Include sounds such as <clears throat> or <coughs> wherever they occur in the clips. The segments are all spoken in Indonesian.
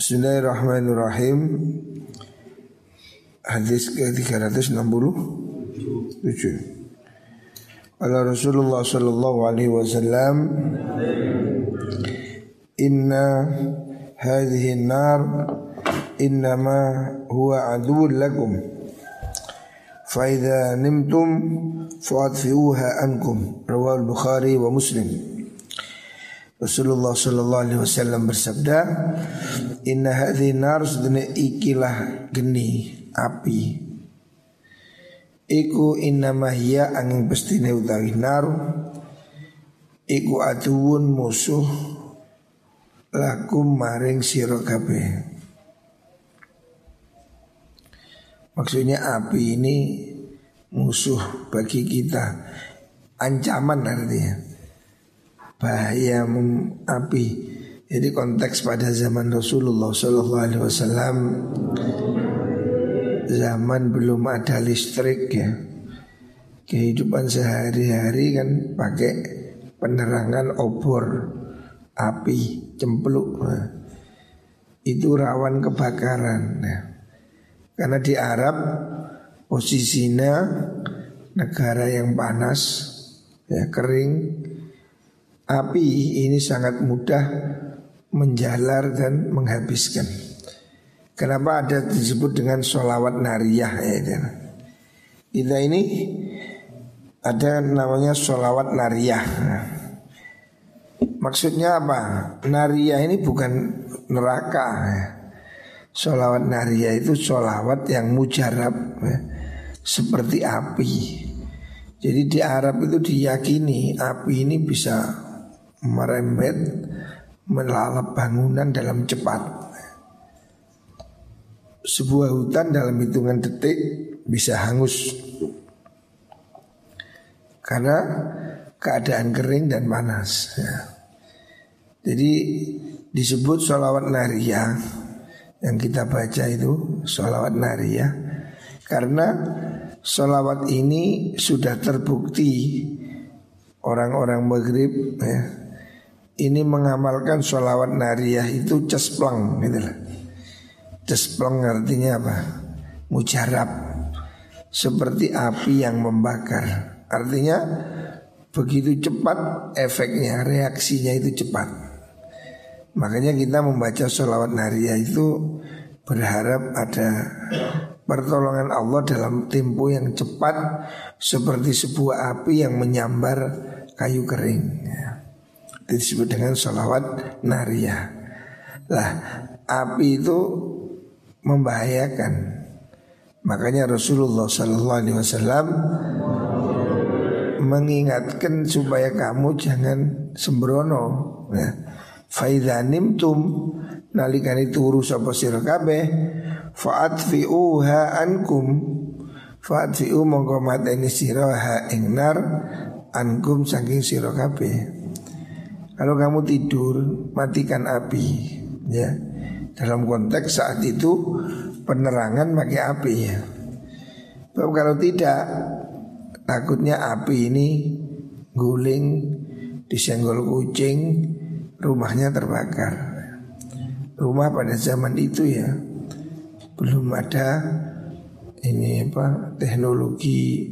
Bismillahirrahmanirrahim Hadis ke-367 Ala Rasulullah sallallahu alaihi wasallam Inna hadhihi nar innama huwa aduun lakum Fa idza nimtum fa'adfi'uha ankum Rawal Bukhari wa Muslim Rasulullah Sallallahu Alaihi Wasallam bersabda, Inna hadhi nar ikilah geni api. Iku inna mahya angin pestine utawi nar. Iku atuun musuh lakum maring sira kabeh. Maksudnya api ini musuh bagi kita, ancaman artinya bahaya api. Jadi konteks pada zaman Rasulullah Sallallahu Alaihi Wasallam zaman belum ada listrik ya. Kehidupan sehari-hari kan pakai penerangan obor api cempluk. Nah, itu rawan kebakaran. Nah, karena di Arab posisinya negara yang panas ya kering Api ini sangat mudah menjalar dan menghabiskan. Kenapa ada disebut dengan sholawat nariyah ya Kita ini ada namanya sholawat nariyah. Maksudnya apa? Nariyah ini bukan neraka. Ya. Sholawat nariyah itu sholawat yang mujarab ya. seperti api. Jadi di Arab itu diyakini api ini bisa merembet melalap bangunan dalam cepat. Sebuah hutan dalam hitungan detik bisa hangus karena keadaan kering dan panas. Ya. Jadi disebut sholawat nariyah yang kita baca itu sholawat nariyah karena sholawat ini sudah terbukti orang-orang Maghrib ya, ini mengamalkan sholawat nariyah itu cesplong gitu lah. Cesplong artinya apa? Mujarab Seperti api yang membakar Artinya begitu cepat efeknya, reaksinya itu cepat Makanya kita membaca sholawat nariyah itu berharap ada pertolongan Allah dalam tempo yang cepat Seperti sebuah api yang menyambar kayu kering ya disebut dengan sholawat nariyah. Lah api itu membahayakan. Makanya Rasulullah Sallallahu Alaihi Wasallam mengingatkan supaya kamu jangan sembrono. Ya. Faidanim tum nalikan itu urus apa sira kabeh fa'atfi'uha ankum fa'atfi'u mongko mateni sira ha ing nar ankum saking sira kabeh kalau kamu tidur matikan api ya. Dalam konteks saat itu penerangan pakai api ya. Tapi kalau tidak takutnya api ini guling disenggol kucing rumahnya terbakar. Rumah pada zaman itu ya belum ada ini apa teknologi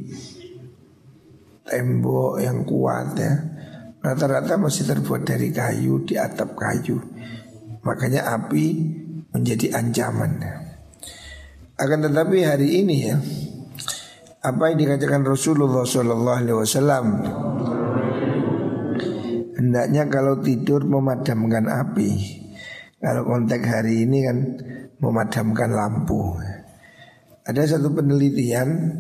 tembok yang kuat ya Rata-rata masih terbuat dari kayu di atap kayu. Makanya api menjadi ancaman. Akan tetapi hari ini ya Apa yang dikatakan Rasulullah SAW Hendaknya kalau tidur memadamkan api. Kalau konteks hari ini kan memadamkan lampu. Ada satu penelitian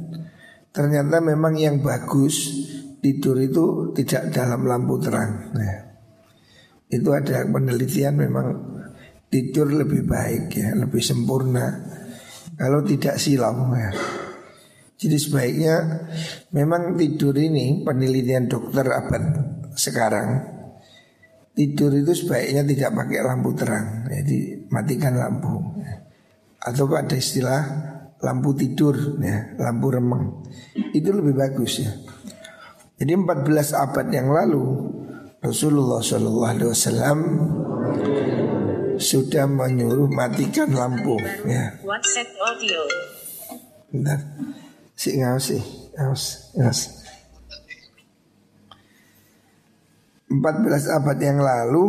Ternyata memang yang bagus tidur itu tidak dalam lampu terang. Nah, itu ada penelitian memang tidur lebih baik ya, lebih sempurna kalau tidak silau ya. Jadi sebaiknya memang tidur ini penelitian dokter abad sekarang tidur itu sebaiknya tidak pakai lampu terang, jadi matikan lampu. Atau ada istilah lampu tidur ya, lampu remeng. Itu lebih bagus ya. Jadi 14 abad yang lalu Rasulullah Shallallahu Alaihi Wasallam sudah menyuruh matikan lampu ya. WhatsApp audio. Bentar. Si ngawas sih, ngawas, ngawas. 14 abad yang lalu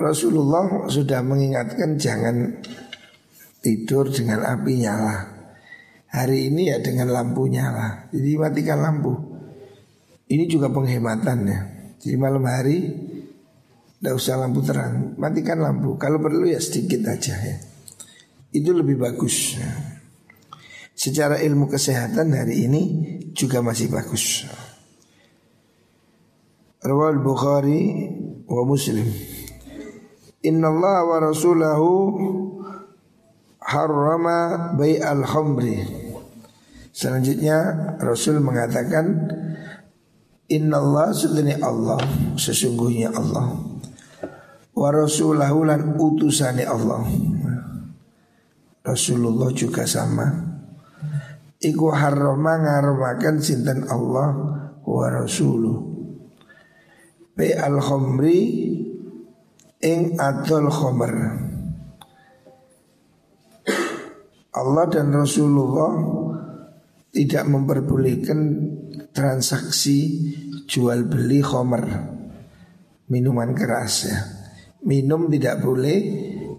Rasulullah sudah mengingatkan jangan tidur dengan api nyala. Hari ini ya dengan lampu nyala. Jadi matikan lampu. Ini juga penghematan ya. Jadi malam hari tidak usah lampu terang, matikan lampu. Kalau perlu ya sedikit aja ya. Itu lebih bagus. Secara ilmu kesehatan hari ini juga masih bagus. Rawal Bukhari wa Muslim. Inna Allah wa Rasulahu harrama al khamri. Selanjutnya Rasul mengatakan Inna Allah sesungguhnya Allah Sesungguhnya Allah wa rasulahu lan utusane Allah. Rasulullah juga sama. Iku harrama ngarumakan sinten Allah wa rasuluh. Bi al khamri ing adol khomer. Allah dan Rasulullah tidak memperbolehkan transaksi jual beli khomer minuman keras ya. Minum tidak boleh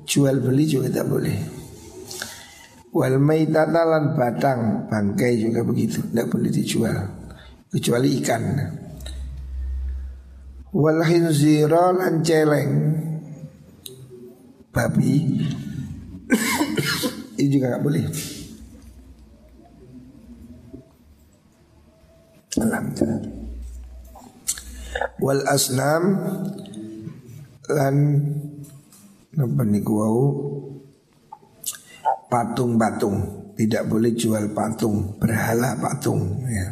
Jual beli juga tidak boleh. Wal maitatalan batang Bangkai juga begitu Tidak boleh dijual Kecuali ikan. Wal khinzira lan celeng Babi <coughs> Ini juga nggak boleh Alhamdulillah Wal asnam lan napa niku patung-patung. Tidak boleh jual patung. Berhala patung ya.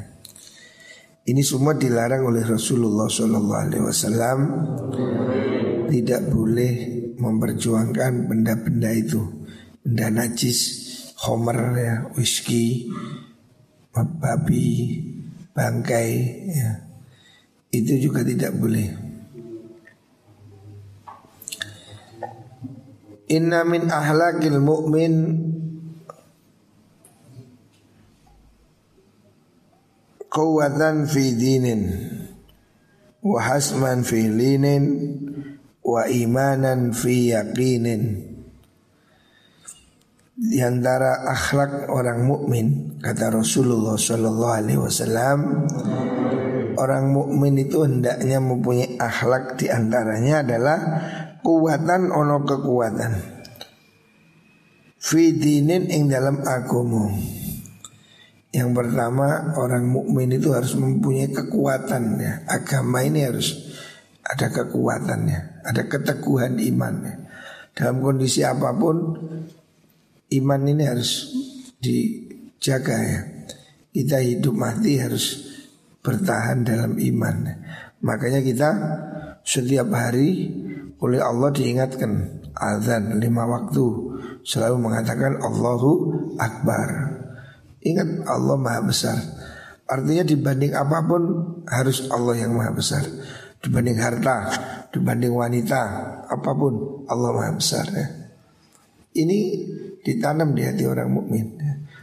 Ini semua dilarang oleh Rasulullah Shallallahu Alaihi Wasallam. Tidak boleh memperjuangkan benda-benda itu. Benda najis homer ya whisky babi bangkai ya. Itu juga tidak boleh. Inna min ahlakil mu'min Qawatan fi dinin Wa hasman fi linin Wa imanan fi yaqinin. Di antara akhlak orang mukmin kata Rasulullah Shallallahu Alaihi Wasallam orang mukmin itu hendaknya mempunyai akhlak di antaranya adalah kekuatan ono kekuatan. Fidinin ing dalam agama Yang pertama orang mukmin itu harus mempunyai kekuatan ya. Agama ini harus ada kekuatannya Ada keteguhan imannya. Dalam kondisi apa pun Iman ini harus dijaga ya Kita hidup mati harus bertahan dalam iman Makanya kita setiap hari oleh Allah diingatkan azan lima waktu selalu mengatakan Allahu Akbar. Ingat Allah Maha Besar. Artinya dibanding apa pun harus Allah yang Maha Besar. Dibanding harta, dibanding wanita, apa pun Allah Maha Besar ya. Ini ditanam di hati orang mukmin.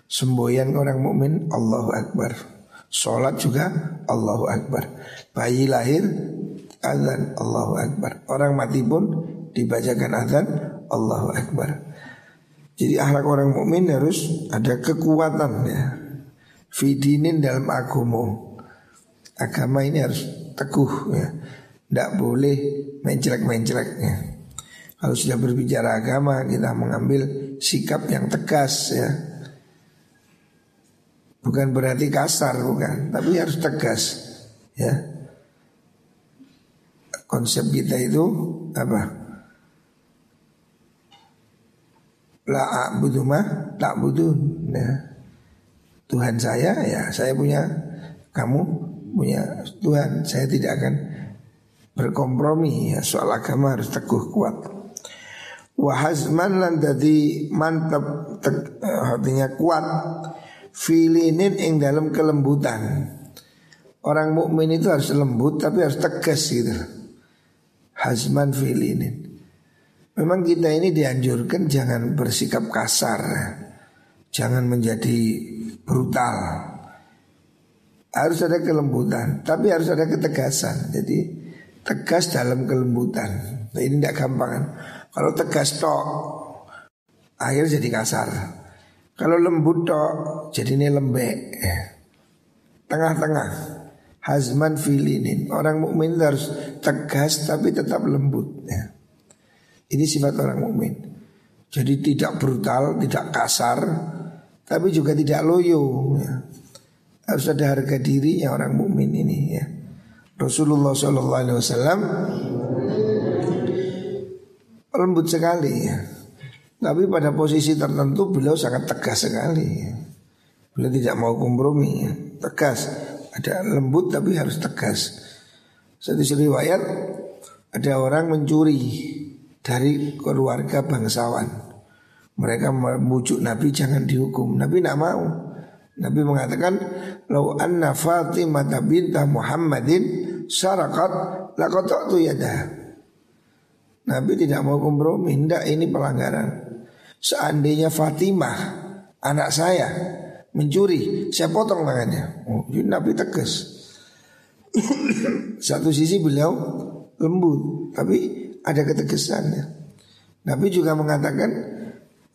Semboyan orang mukmin Allahu Akbar. Sholat juga Allahu Akbar. Bayi lahir azan Allahu Akbar. Orang mati pun dibacakan azan Allahu Akbar. Jadi akhlak orang mukmin harus ada kekuatan ya. Fidinin dalam agama. Agama ini harus teguh ya. Tidak boleh mencelek-mencelek ya. Kalau sudah berbicara agama kita mengambil sikap yang tegas ya. Bukan berarti kasar bukan, tapi harus tegas ya. Konsep kita itu apa? La a'budu ma tak butuh ya. Tuhan saya ya saya punya kamu punya Tuhan. Saya tidak akan berkompromi ya. Soal agama harus teguh kuat. Wahazman lan mantap te, artinya kuat filinin ing dalam kelembutan. Orang mukmin itu harus lembut tapi harus tegas gitu. Hazman filinin. Memang kita ini dianjurkan jangan bersikap kasar. Jangan menjadi brutal. Harus ada kelembutan Tapi harus ada ketegasan. Jadi tegas dalam kelembutan. Nah, Ini tidak gampang kan? Kalau tegas tok Akhirnya jadi kasar Kalau lembut tok Jadi ini lembek Tengah-tengah Hazman filinin Orang mukmin harus tegas tapi tetap lembut ya. Ini sifat orang mukmin. Jadi tidak brutal, tidak kasar, tapi juga tidak loyo. Ya. Harus ada harga diri yang orang mukmin ini ya. Rasulullah Shallallahu Alaihi lembut sekali ya. Tapi pada posisi tertentu beliau sangat tegas sekali. Beliau tidak mau kompromi, ya. tegas. Ada lembut tapi harus tegas. Satu riwayat ada orang mencuri dari keluarga bangsawan. Mereka membujuk Nabi jangan dihukum. Nabi tidak mau. Nabi mengatakan, "Lau anna Fatimah binta Muhammadin syarakat laqata'tu yadah." Nabi tidak mau kompromi, tidak ini pelanggaran. Seandainya Fatimah anak saya mencuri, saya potong tangannya. Oh, Nabi tegas. <coughs> Satu sisi beliau lembut, tapi ada ketegasannya. Nabi juga mengatakan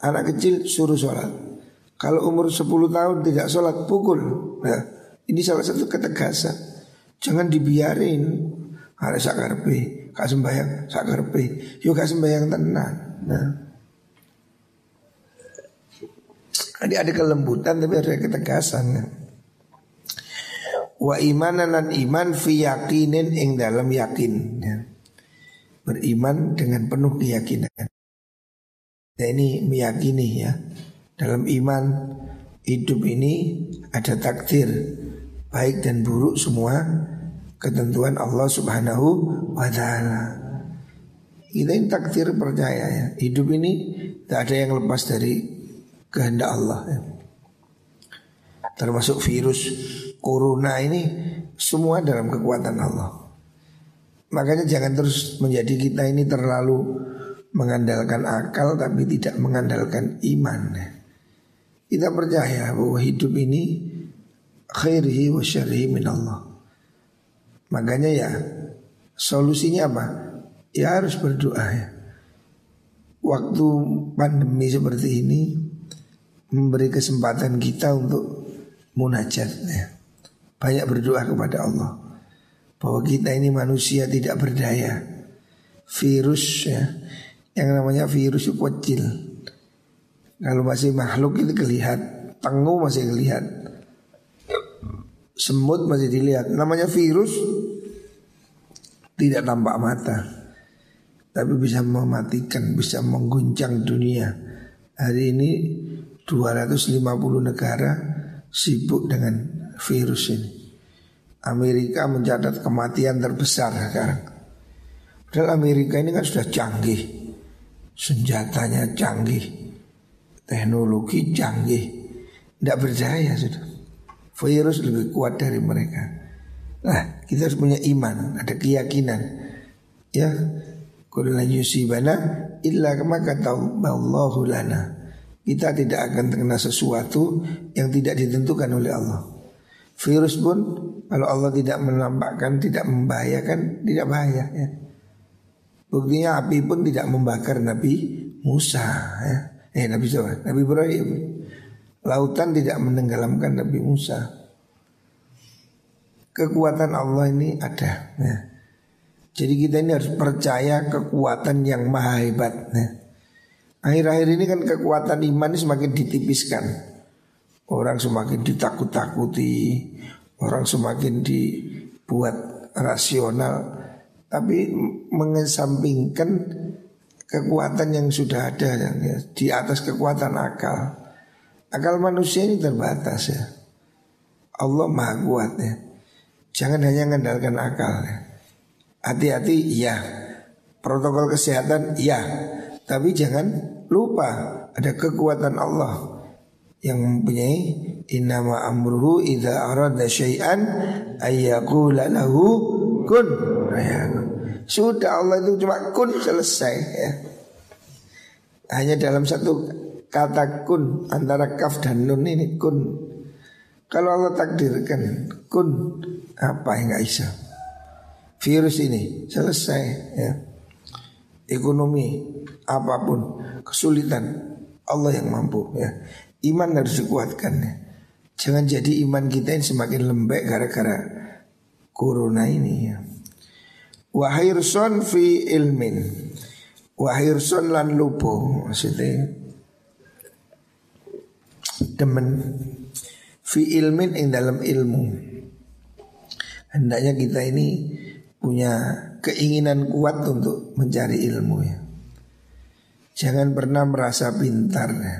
Anak kecil suruh sholat. Kalau umur 10 tahun tidak sholat pukul. Nah, Ini salah satu ketegasan. Jangan dibiarin. Ada sakarpe Kak sembahyang sakarpe Yuk kak sembahyang tenang Nah Jadi ada kelembutan tapi ada ketegasan Wa imanan dan iman fi yakinin ing dalam yakin ya. Beriman dengan penuh keyakinan. Nah ini meyakini ya. Dalam iman hidup ini ada takdir Baik dan buruk semua ketentuan Allah subhanahu wa ta'ala. Kita ini takdir percaya ya. Hidup ini tidak ada yang lepas dari kehendak Allah ya. Termasuk virus corona ini semua dalam kekuatan Allah Makanya jangan terus menjadi kita ini terlalu mengandalkan akal tapi tidak mengandalkan iman. Kita percaya bahwa hidup ini khairihi wa syarihi min Allah. Makanya ya solusinya apa? Ya harus berdoa ya. Waktu pandemi seperti ini memberi kesempatan kita untuk munajat ya. Banyak berdoa kepada Allah bahwa kita ini manusia tidak berdaya. Virus ya yang namanya virus itu kecil. Kalau masih makhluk itu kelihatan, tengu masih kelihatan. Semut masih dilihat. Namanya virus tidak tampak mata. Tapi bisa mematikan, bisa mengguncang dunia. Hari ini 250 negara sibuk dengan virus ini. Amerika mencatat kematian terbesar sekarang. Padahal Amerika ini kan sudah canggih senjatanya canggih, teknologi canggih, tidak berjaya sudah. Virus lebih kuat dari mereka. Nah, kita harus punya iman, ada keyakinan. Ya, kullu yusibana illa kama kata Allahu lana. Kita tidak akan terkena sesuatu yang tidak ditentukan oleh Allah. Virus pun kalau Allah tidak menampakkan, tidak membahayakan, tidak bahaya ya. Buktinya api pun tidak membakar Nabi Musa ya. Eh Nabi siapa? Nabi Ibrahim Lautan tidak menenggelamkan Nabi Musa Kekuatan Allah ini ada ya. Jadi kita ini harus percaya kekuatan yang maha hebat ya. Akhir-akhir ini kan kekuatan iman semakin ditipiskan Orang semakin ditakut-takuti Orang semakin dibuat rasional tapi mengesampingkan kekuatan yang sudah ada ya, di atas kekuatan akal. Akal manusia ini terbatas ya. Allah maha kuat ya. Jangan hanya mengandalkan akal ya. Hati-hati ya. Protokol kesehatan ya. Tapi jangan lupa ada kekuatan Allah yang mempunyai innama amruhu idza arada syai'an ayyaqula lahu kun. Ya. Sudah Allah itu cuma kun selesai ya. hanya dalam satu kata kun antara kaf dan nun ini kun. Kalau Allah takdirkan kun apa yang nggak bisa? Virus ini selesai ya. Ekonomi apa pun kesulitan Allah yang mampu ya. Iman harus dikuatkan ya. Jangan jadi iman kita yang semakin lembek gara-gara corona ini ya. Wahirson fi ilmin Wahirson lan lupo Maksudnya Demen Fi ilmin ing dalam ilmu Hendaknya kita ini Punya keinginan kuat untuk mencari ilmu ya. Jangan pernah merasa pintar ya.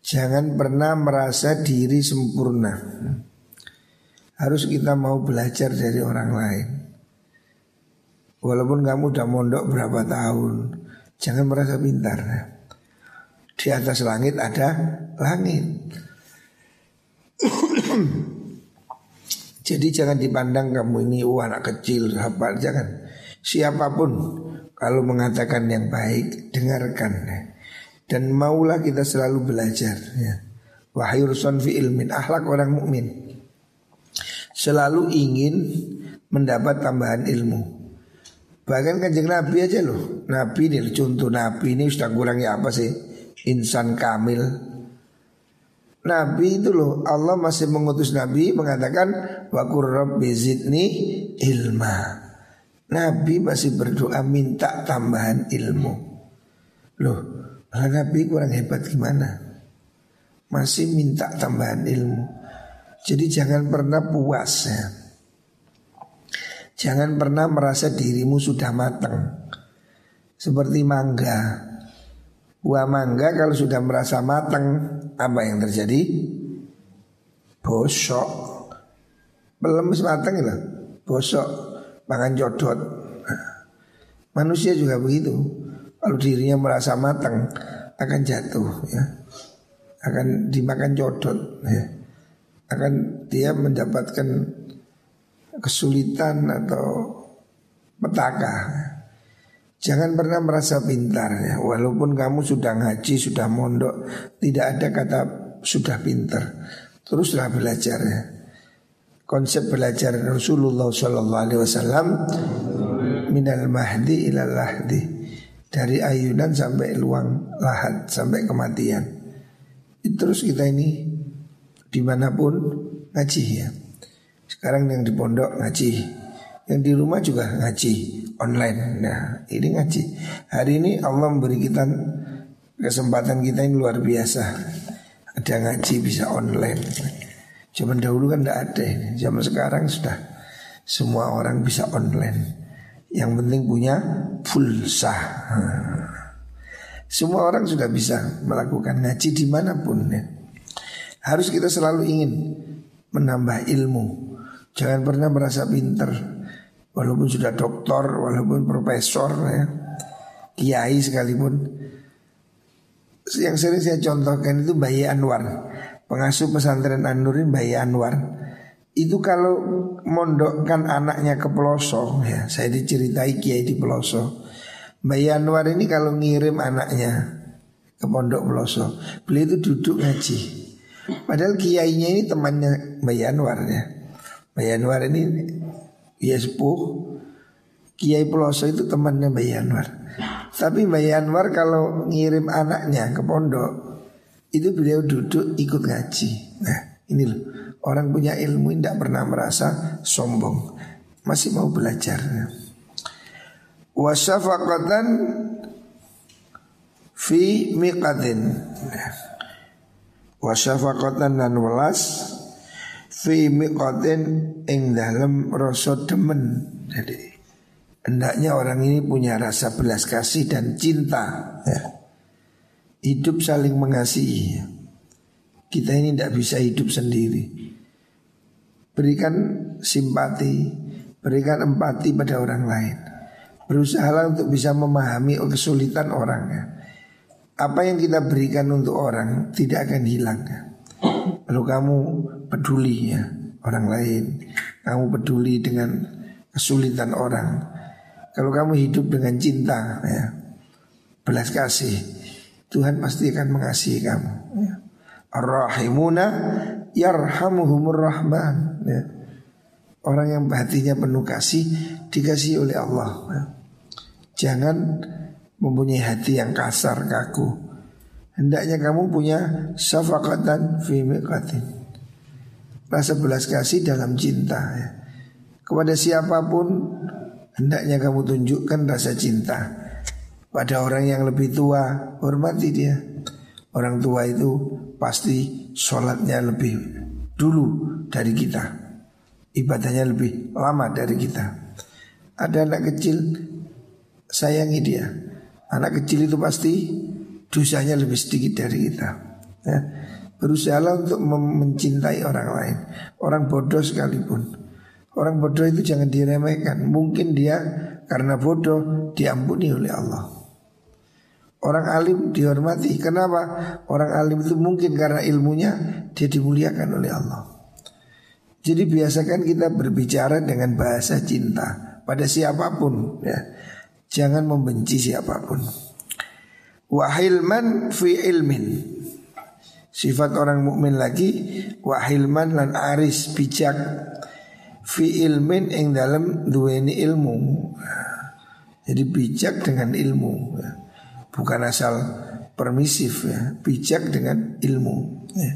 Jangan pernah merasa diri sempurna. Harus kita mau belajar dari orang lain. Walaupun kamu udah mondok berapa tahun Jangan merasa pintar Di atas langit ada langit Jadi jangan dipandang kamu ini oh, anak kecil apa Jangan. Siapa pun kalau mengatakan yang baik Dengarkan Dan maulah kita selalu belajar ya. Wahyurson fi ilmin Akhlak orang mukmin. Selalu ingin mendapat tambahan ilmu. Bahkan kanjeng Nabi aja loh. Nabi ini contoh Nabi ini sudah kurangnya apa sih? Insan kamil Nabi itu loh Allah masih mengutus Nabi mengatakan Wakur Rabbi zidni ilma. Nabi masih berdoa minta tambahan ilmu. Loh Nabi kurang hebat gimana? Masih minta tambahan ilmu. Jadi jangan pernah puas ya. Jangan pernah merasa dirimu sudah matang Seperti mangga. Buah mangga kalau sudah merasa matang Apa yang terjadi? Bosok. Belum matang ya Bosok. Makan jodot. Manusia juga begitu. Kalau dirinya merasa matang Akan jatuh ya. Akan dimakan jodot ya. Akan dia mendapatkan kesulitan atau petaka. Jangan pernah merasa pintar ya, walaupun kamu sudah ngaji, sudah mondok, tidak ada kata sudah pintar. Teruslah belajar ya. Konsep belajar Rasulullah Wasallam minal mahdi ilal lahdi dari ayunan sampai luang lahat sampai kematian. Terus kita ini di mana pun ngaji ya. Sekarang yang di pondok ngaji Yang di rumah juga ngaji online. Nah ini ngaji. Hari ini Allah memberi kita Kesempatan kita ini luar biasa. Ada ngaji bisa online. Zaman dahulu kan tidak ada Zaman sekarang sudah Semua orang bisa online. Yang penting punya pulsa Semua orang sudah bisa melakukan ngaji di mana pun. Harus kita selalu ingin menambah ilmu. Jangan pernah merasa pinter Walaupun sudah doktor, walaupun profesor ya. Kiai sekalipun. Yang sering saya contohkan itu Bayi Anwar. Pengasuh pesantren Anurin Bayi Anwar. Itu kalau mondokkan anaknya ke pelosok ya Saya diceritai Kiai di pelosok. Bayi Anwar ini kalau ngirim anaknya ke pondok pelosok Beliau itu duduk ngaji. Padahal kiainya ini temannya Bayi Anwar ya. Mbak Anwar ini Kiai sepuh. Kiai Peloso itu temannya Mbak Anwar Tapi Mbak Anwar kalau ngirim anaknya ke pondok Itu beliau duduk ikut ngaji. Nah ini loh. Orang punya ilmu tidak pernah merasa sombong. Masih mau belajar. Wasyafaqatan Fi miqatin. Wasyafaqatan dan welas fi miqatin ing dalam rasa demen. Jadi hendaknya orang ini punya rasa belas kasih dan cinta ya. Hidup saling mengasihi. Kita ini tidak bisa hidup sendiri. Berikan simpati, berikan empati pada orang lain. Berusaha untuk bisa memahami kesulitan orangnya. Apa yang kita berikan untuk orang tidak akan hilang. Kalau kamu peduli ya orang lain, kamu peduli dengan kesulitan orang. Kalau kamu hidup dengan cinta ya, belas kasih, Tuhan pasti akan mengasihi kamu. Ya. Ar-rahimuna yarhamuhumur rahman. Ya. Orang yang hatinya penuh kasih dikasih oleh Allah. Ya. Jangan mempunyai hati yang kasar kaku. Hendaknya kamu punya syafaqatan fi miqatin. Rasa belas kasih dalam cinta ya. Kepada siapa pun hendaknya kamu tunjukkan rasa cinta. Pada orang yang lebih tua hormati dia. Orang tua itu pasti sholatnya lebih dulu dari kita. Ibadahnya lebih lama dari kita. Ada anak kecil sayangi dia. Anak kecil itu pasti dosanya lebih sedikit dari kita. Ya. Berusaha untuk mencintai orang lain. Orang bodoh sekalipun. Orang bodoh itu jangan diremehkan. Mungkin dia karena bodoh diampuni oleh Allah. Orang alim dihormati. Kenapa? Orang alim itu mungkin karena ilmunya dia dimuliakan oleh Allah. Jadi biasakan kita berbicara dengan bahasa cinta pada siapa pun ya. Jangan membenci siapa pun. Wahilman fi ilmin. Sifat orang mukmin lagi Wahilman lan aris bijak. Fi ilmin ing dalam duweni ilmu. Jadi bijak dengan ilmu. Bukan asal permisif ya. Bijak dengan ilmu ya.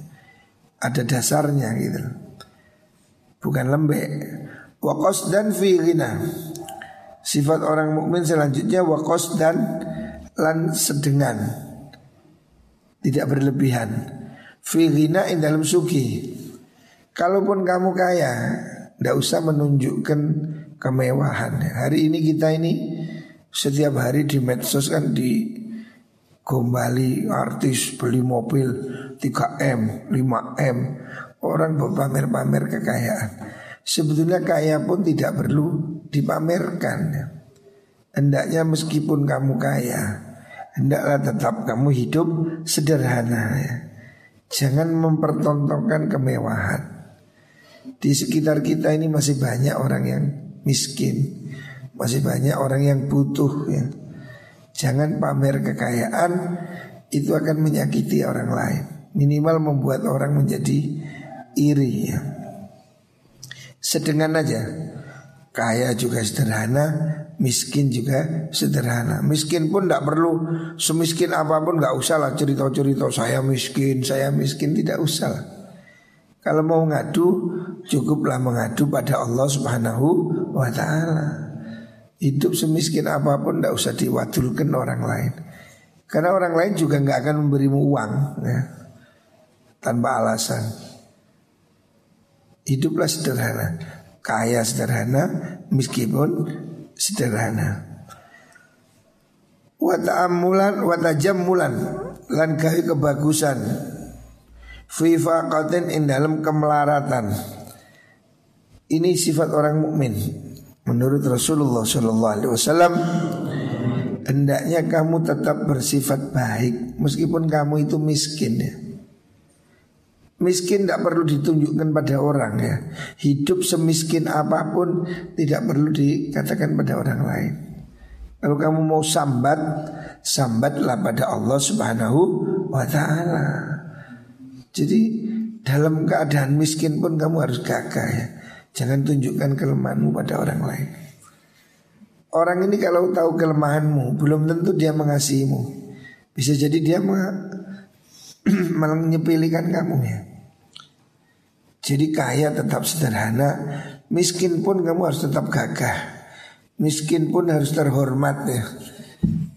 Ada dasarnya gitu. Bukan lembek. Wakos dan fi ghina. Sifat orang mukmin selanjutnya wakos dan lan sedengan tidak berlebihan. Fi in dalam suki. Kalaupun kamu kaya tidak usah menunjukkan kemewahan. Hari ini kita ini setiap hari di medsos kan di gombali artis beli mobil 3M 5M orang berpamer-pamer kekayaan. Sebetulnya kaya pun tidak perlu dipamerkan. Hendaknya meskipun kamu kaya Hendaklah tetap kamu hidup sederhana ya. Jangan mempertontonkan kemewahan Di sekitar kita ini masih banyak orang yang miskin Masih banyak orang yang butuh ya. Jangan pamer kekayaan Itu akan menyakiti orang lain Minimal membuat orang menjadi iri ya. Sedengan aja Kaya juga sederhana, miskin juga sederhana. Miskin pun tidak perlu semiskin apa pun nggak usah lah cerita-cerita saya miskin, saya miskin tidak usah lah. Kalau mau ngadu cukuplah mengadu pada Allah Subhanahu wa taala. Hidup semiskin apa pun tidak usah diwadulkan orang lain. Karena orang lain juga nggak akan memberimu uang ya, tanpa alasan. Hiduplah sederhana kaya sederhana meskipun sederhana. Wa ta'ammulan wa tajammulan lan gawe kebagusan fi faqatin in dalam kemelaratan. Ini sifat orang mukmin. Menurut Rasulullah sallallahu alaihi wasallam hendaknya kamu tetap bersifat baik meskipun kamu itu miskin ya. Miskin tidak perlu ditunjukkan pada orang ya. Hidup semiskin apa pun Tidak perlu dikatakan pada orang lain. Kalau kamu mau sambat Sambatlah pada Allah subhanahu wa ta'ala. Jadi dalam keadaan miskin pun kamu harus gagah ya. Jangan tunjukkan kelemahanmu pada orang lain. Orang ini kalau tahu kelemahanmu Belum tentu dia mengasihimu. Bisa jadi dia malah <clears throat> menyepilikan kamu ya jadi kaya tetap sederhana. Miskin pun kamu harus tetap gagah. Miskin pun harus terhormat ya.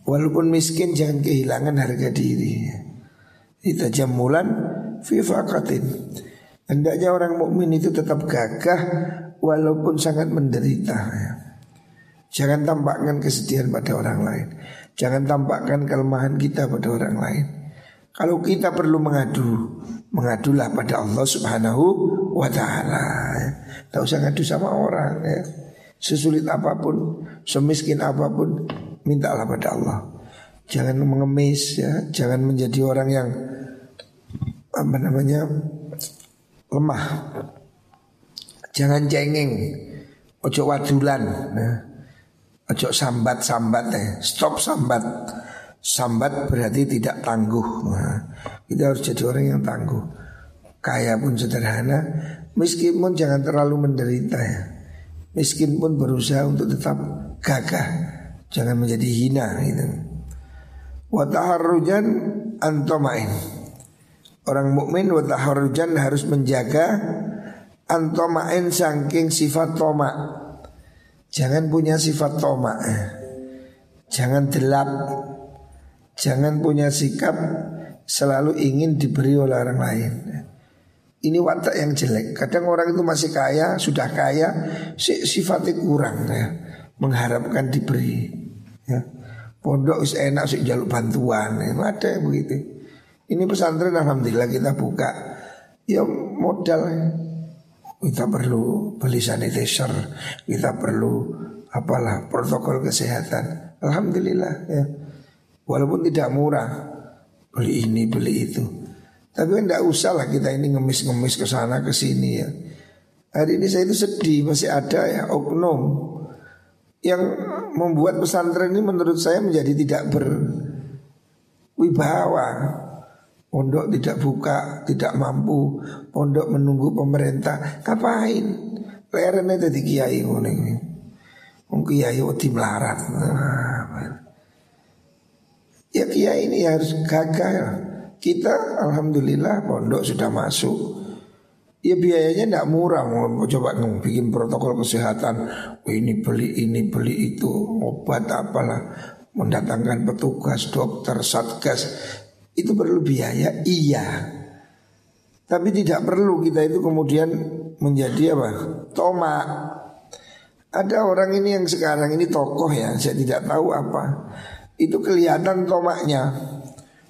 Walaupun miskin jangan kehilangan harga diri. Kita jamulan Fifakatin Hendaknya orang mukmin itu tetap gagah Walaupun sangat menderita ya. Jangan tampakkan kesedihan pada orang lain. Jangan tampakkan kelemahan kita pada orang lain. Kalau kita perlu mengadu Mengadulah pada Allah subhanahu wa ta'ala ya. Tak usah ngadu sama orang ya. Sesulit apa pun Semiskin apa pun Mintalah pada Allah Jangan mengemis ya Jangan menjadi orang yang Apa namanya Lemah Jangan cengeng Ojo wadulan ya. Ojo sambat-sambat ya Stop sambat Sambat berarti tidak tangguh. Nah, kita harus jadi orang yang tangguh. Kaya pun sederhana, miskin pun jangan terlalu menderita ya. Miskin pun berusaha untuk tetap gagah, jangan menjadi hina gitu. Wataharujan antomain. Orang mukmin wataharujan harus menjaga antomain saking sifat toma. Jangan punya sifat toma. Jangan delap. Jangan punya sikap selalu ingin diberi oleh orang lain. Ini watak yang jelek. Kadang orang itu masih kaya, sudah kaya, sifatnya kurang ya. Mengharapkan diberi. Ya. Pondok is enak sih jaluk bantuan. Ya. Ada yang begitu. Ini pesantren alhamdulillah kita buka. Ya modal ya. Kita perlu beli sanitizer, kita perlu apalah protokol kesehatan. Alhamdulillah ya. Walaupun tidak murah, beli ini beli itu. Tapi tidak usah lah kita ini ngemis-ngemis ke sana ke sini ya. Hari ini saya itu sedih masih ada ya oknum yang membuat pesantren ini menurut saya menjadi tidak berwibawa. Pondok tidak buka, tidak mampu, pondok menunggu pemerintah. Ngapain? Leren itu di kiai ngono Mungkin kiai wedi melarat. Ya kiai ini harus gagal kita alhamdulillah pondok sudah masuk. Ya biayanya tidak murah mau coba ngomong bikin protokol kesehatan. Oh, ini beli ini beli itu obat apalah mendatangkan petugas dokter satgas itu perlu biaya iya. Tapi tidak perlu kita itu kemudian menjadi apa? Toma. Ada orang ini yang sekarang ini tokoh ya, saya tidak tahu apa. Itu kelihatan tomaknya.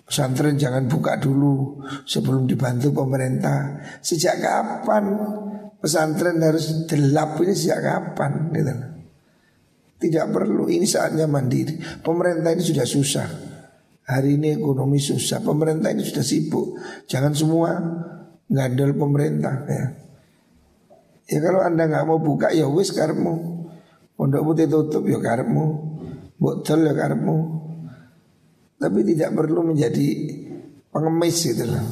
Pesantren jangan buka dulu sebelum dibantu pemerintah. Sejak kapan pesantren harus delap ini sejak kapan? Gitu. Tidak perlu, ini saatnya mandiri. Pemerintah ini sudah susah. Hari ini ekonomi susah, pemerintah ini sudah sibuk. Jangan semua ngandel pemerintah ya. Ya kalau anda nggak mau buka ya wis karmu. Pondok putih tutup ya karmu. Botol ya karmu. Tapi tidak perlu menjadi pengemis gitu loh.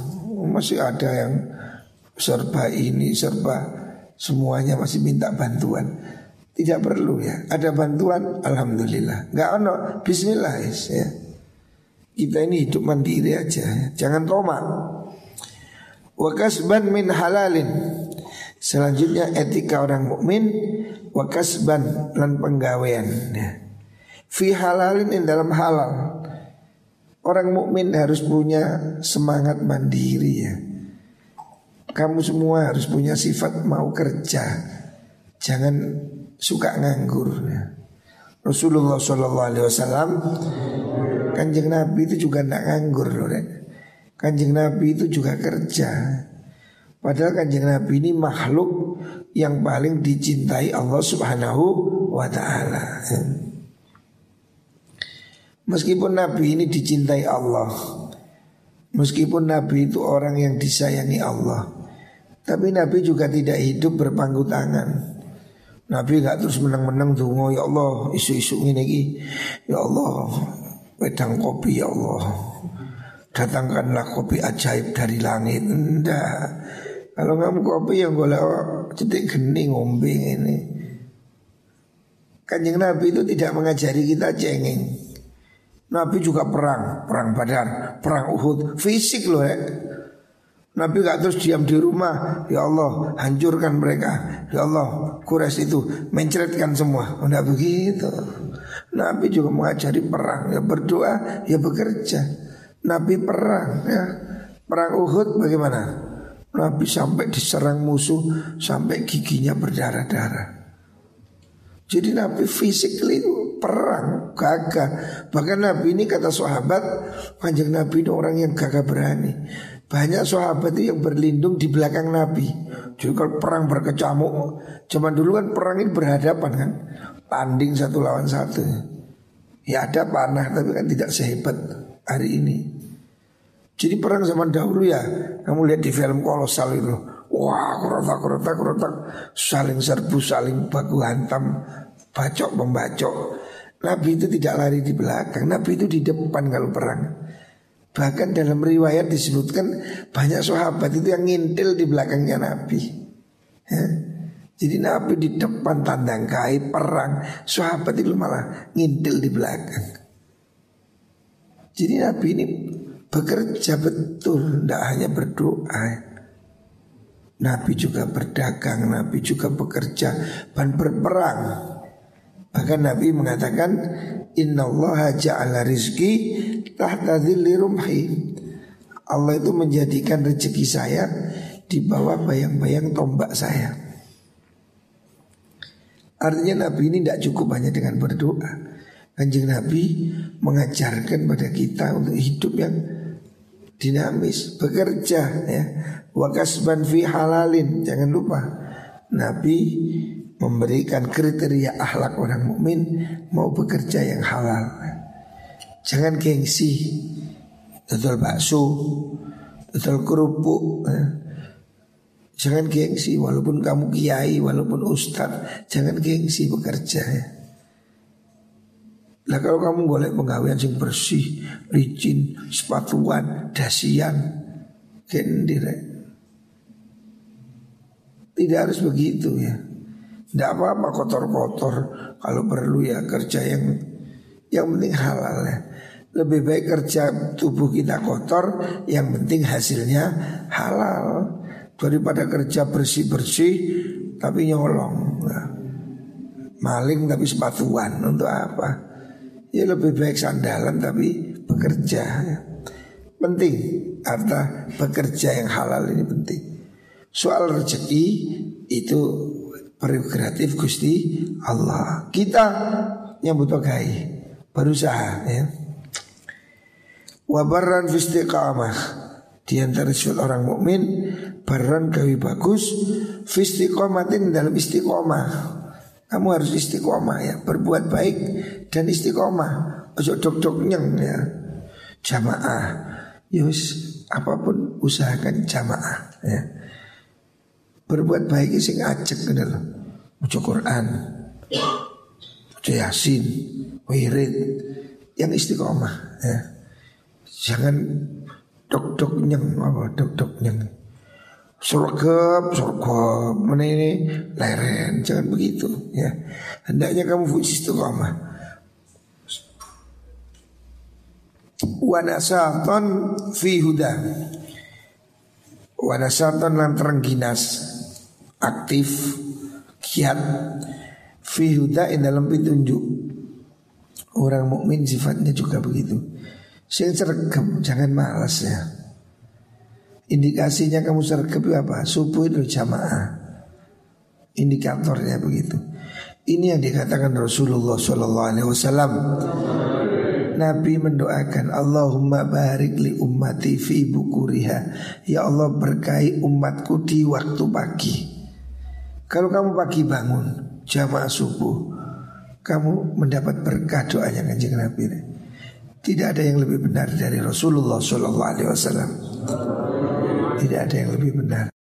Masih ada yang serba ini, serba semuanya masih minta bantuan. Tidak perlu ya. Ada bantuan, alhamdulillah. Enggak ono, bismillah ya. Kita ini hidup mandiri aja, ya. jangan tomak. Wakasban min halalin. Selanjutnya etika orang mukmin wakasban dan penggawean. Ya. Fi halalin in dalam halal. Orang mukmin harus punya semangat mandiri ya. Kamu semua harus punya sifat mau kerja. Jangan suka nganggur ya. Rasulullah Shallallahu Alaihi Wasallam kanjeng Nabi itu juga tidak nganggur loh. Ya. Kanjeng Nabi itu juga kerja. Padahal kanjeng Nabi ini makhluk yang paling dicintai Allah Subhanahu wa Ta'ala. Ya. Meskipun Nabi ini dicintai Allah Meskipun Nabi itu orang yang disayangi Allah Tapi Nabi juga tidak hidup berpangku tangan. Nabi gak terus menang-menang dungo Ya Allah isu-isu ini Ya Allah Wedang kopi ya Allah. Datangkanlah kopi ajaib dari langit. Enggak Kalau kamu kopi yang boleh cedik geni ngombe ini Kanjeng Nabi itu tidak mengajari kita cengeng Nabi juga perang, perang Badar, perang Uhud, fisik loh ya. Nabi gak terus diam di rumah. Ya Allah hancurkan mereka. Ya Allah kures itu Mencretkan semua. Tidak begitu. Nabi juga mengajari perang. Ya berdoa Ya bekerja. Nabi perang ya. Perang Uhud bagaimana? Nabi sampai diserang musuh Sampai giginya berdarah-darah Jadi Nabi physically itu perang, gagah. Bahkan Nabi ini kata sahabat, panjang Nabi ini orang yang gagah berani. Banyak sahabat itu yang berlindung di belakang Nabi. Jadi kalau perang berkecamuk, zaman dulu kan perang ini berhadapan kan, tanding satu lawan satu. Ya ada panah tapi kan tidak sehebat hari ini. Jadi perang zaman dahulu ya, kamu lihat di film kolosal itu, wah kerotak kerotak kerotak, saling serbu, saling baku hantam, bacok membacok. Nabi itu tidak lari di belakang, Nabi itu di depan kalau perang. Bahkan dalam riwayat disebutkan banyak sahabat itu yang ngintil di belakangnya Nabi. Ya. Jadi Nabi di depan tandang kai perang, sahabat itu malah ngintil di belakang. Jadi Nabi ini bekerja betul, tidak hanya berdoa. Nabi juga berdagang, Nabi juga bekerja dan berperang. Bahkan Nabi mengatakan Inna Allah ja'ala rizki tahta dhilli rumhi. Allah itu menjadikan rezeki saya di bawah bayang-bayang tombak saya. Artinya Nabi ini tidak cukup hanya dengan berdoa. Kanjeng Nabi mengajarkan pada kita untuk hidup yang dinamis, bekerja ya. Wakasban fi halalin, jangan lupa. Nabi memberikan kriteria akhlak orang mukmin mau bekerja yang halal. Jangan gengsi. Betul bakso, betul kerupuk. Eh. Jangan gengsi walaupun kamu kiai, walaupun ustad, jangan gengsi bekerja ya. Lah kalau kamu golek penggawean sing bersih, licin, sepatuan, dasian, kendire. Tidak harus begitu ya. Tidak apa-apa kotor-kotor. Kalau perlu ya kerja yang Yang penting halal ya. Lebih baik kerja tubuh kita kotor Yang penting hasilnya halal. Daripada kerja bersih-bersih Tapi nyolong nah, Maling tapi sepatuan Untuk apa Ya lebih baik sandalan tapi bekerja ya. Penting Harta bekerja yang halal ini penting Soal rezeki itu prerogatif Gusti Allah. Kita yang butuh kai berusaha ya. Wabaran fistiqamah di antara orang mukmin baran kawi bagus fistiqomatin dalam istiqomah. Kamu harus istiqomah ya, berbuat baik dan istiqomah. Ojo dok-dok nyeng ya. Jamaah. Yus apa pun usahakan jamaah ya. Berbuat baik sing ajek gitu Baca Quran Baca Yasin Wirid Yang istiqomah ya. Jangan Dok-dok nyeng apa Dok-dok nyeng Surgap, surgap Mana ini? Leren Jangan begitu ya. Hendaknya kamu fungsi istiqomah Wanasaton fi huda. Wanasaton lantaran ginas Aktif kiat. Fi huda dalam petunjuk. Orang mukmin sifatnya juga begitu. Sing sergap jangan malas ya. Indikasinya kamu sergap apa? Subuh itu jamaah. Indikatornya begitu. Ini yang dikatakan Rasulullah Wasallam. Nabi mendoakan Allahumma barik li ummati fi bukuriha Ya Allah berkahi umatku di waktu pagi kalau kamu pagi bangun jamaah subuh, kamu mendapat berkah doanya kanjeng Nabi. Tidak ada yang lebih benar dari Rasulullah Wasallam. ที่แดดแดงและพี่บันดาล